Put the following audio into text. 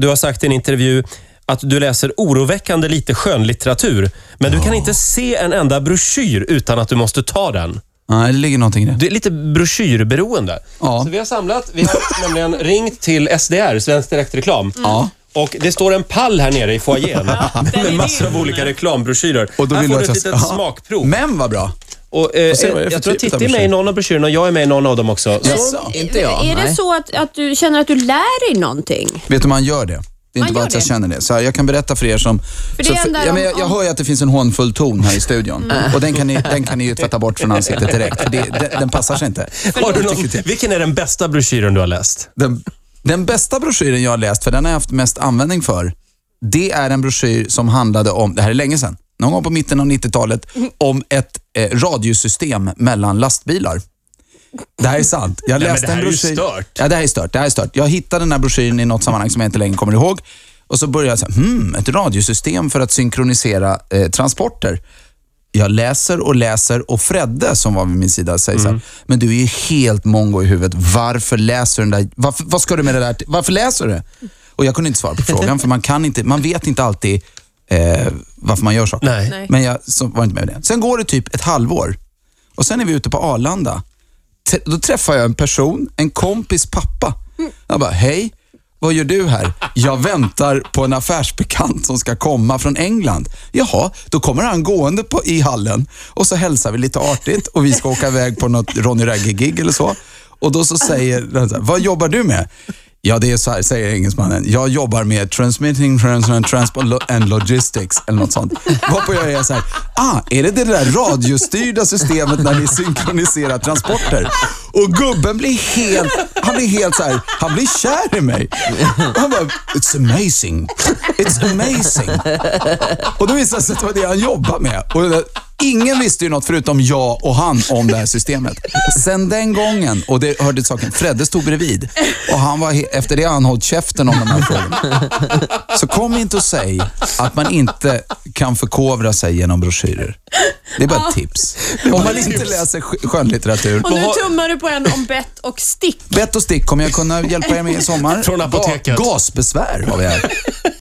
Du har sagt i en intervju att du läser oroväckande lite skönlitteratur. Men du kan inte se en enda broschyr utan att du måste ta den. Nej, det ligger någonting i det. Du är lite broschyrberoende. Ja. Så vi har samlat, vi har nämligen ringt till SDR, Svensk Direktreklam. Ja. Och det står en pall här nere i foajén är med massor av olika reklambroschyrer. Och då här vill får du ett litet Ja. smakprov. Men vad bra. Och, eh, se för jag tror att typ Titti är med i någon av broschyrerna och jag är med i någon av dem också. Så, Jaså? Inte jag, Är det nej. så att, att du känner att du lär dig någonting? Vet du, man gör det. Det är Man inte bara gör att jag det. känner det. Så här, jag kan berätta för er som... För så ändå ja, men jag, jag hör ju att det finns en hånfull ton här i studion. Och den kan, ni, den kan ni ju tvätta bort från ansiktet direkt. För det, den, den passar sig inte. har du någon, vilken är den bästa broschyren du har läst? Den, den bästa broschyren jag har läst, för den har jag haft mest användning för, det är en broschyr som handlade om, det här är länge sedan, någon gång på mitten av 90-talet, om ett eh, radiosystem mellan lastbilar. Det här är sant. Jag Nej, men läste det här en är ju stört. Ja, det här är stört. Det här är stört. Jag hittade den här broschyren i något sammanhang som jag inte längre kommer ihåg. Och så började jag säga, hmm, ett radiosystem för att synkronisera eh, transporter. Jag läser och läser och Fredde som var vid min sida säger så här, men du är ju helt mongo i huvudet. Varför läser du den där? Varför, vad ska du med det där? till? Varför läser du det? Och jag kunde inte svara på frågan för man kan inte, man vet inte alltid eh, varför man gör saker. Nej. Men jag så var inte med med det. Sen går det typ ett halvår och sen är vi ute på Arlanda. T- Då träffar jag en person, en kompis pappa. Jag bara, hej, vad gör du här? Jag väntar på en affärsbekant som ska komma från England. Jaha, då kommer han gående på, i hallen och så hälsar vi lite artigt och vi ska åka iväg på något Ronny Ragge-gig eller så. Och då så säger den så här, vad jobbar du med? Ja, det är så här, säger engelsmannen. Jag jobbar med transmitting, transport trans and logistics eller något sånt. Varpå jag är så här, ah, är det det där radiostyrda systemet när ni synkroniserar transporter? Och gubben blir helt, han blir helt så här, han blir kär i mig. Och han bara, it's amazing. It's amazing. Och då visade det sig att det var det han jobbade med. Och ingen visste ju något förutom jag och han om det här systemet. Sen den gången, och det hörde saken, Fredde stod bredvid. Och han var, efter det har han hållit käften om de här frågorna. Så kom inte och säg att man inte kan förkovra sig genom broschyrer. Det är bara ett tips. Om man inte läser sk- skönlitteratur. Och nu tummar du på en om bett och stick. Bett och stick kommer jag kunna hjälpa er med i sommar. Från apoteket. Ga- Gasbesvär har vi här.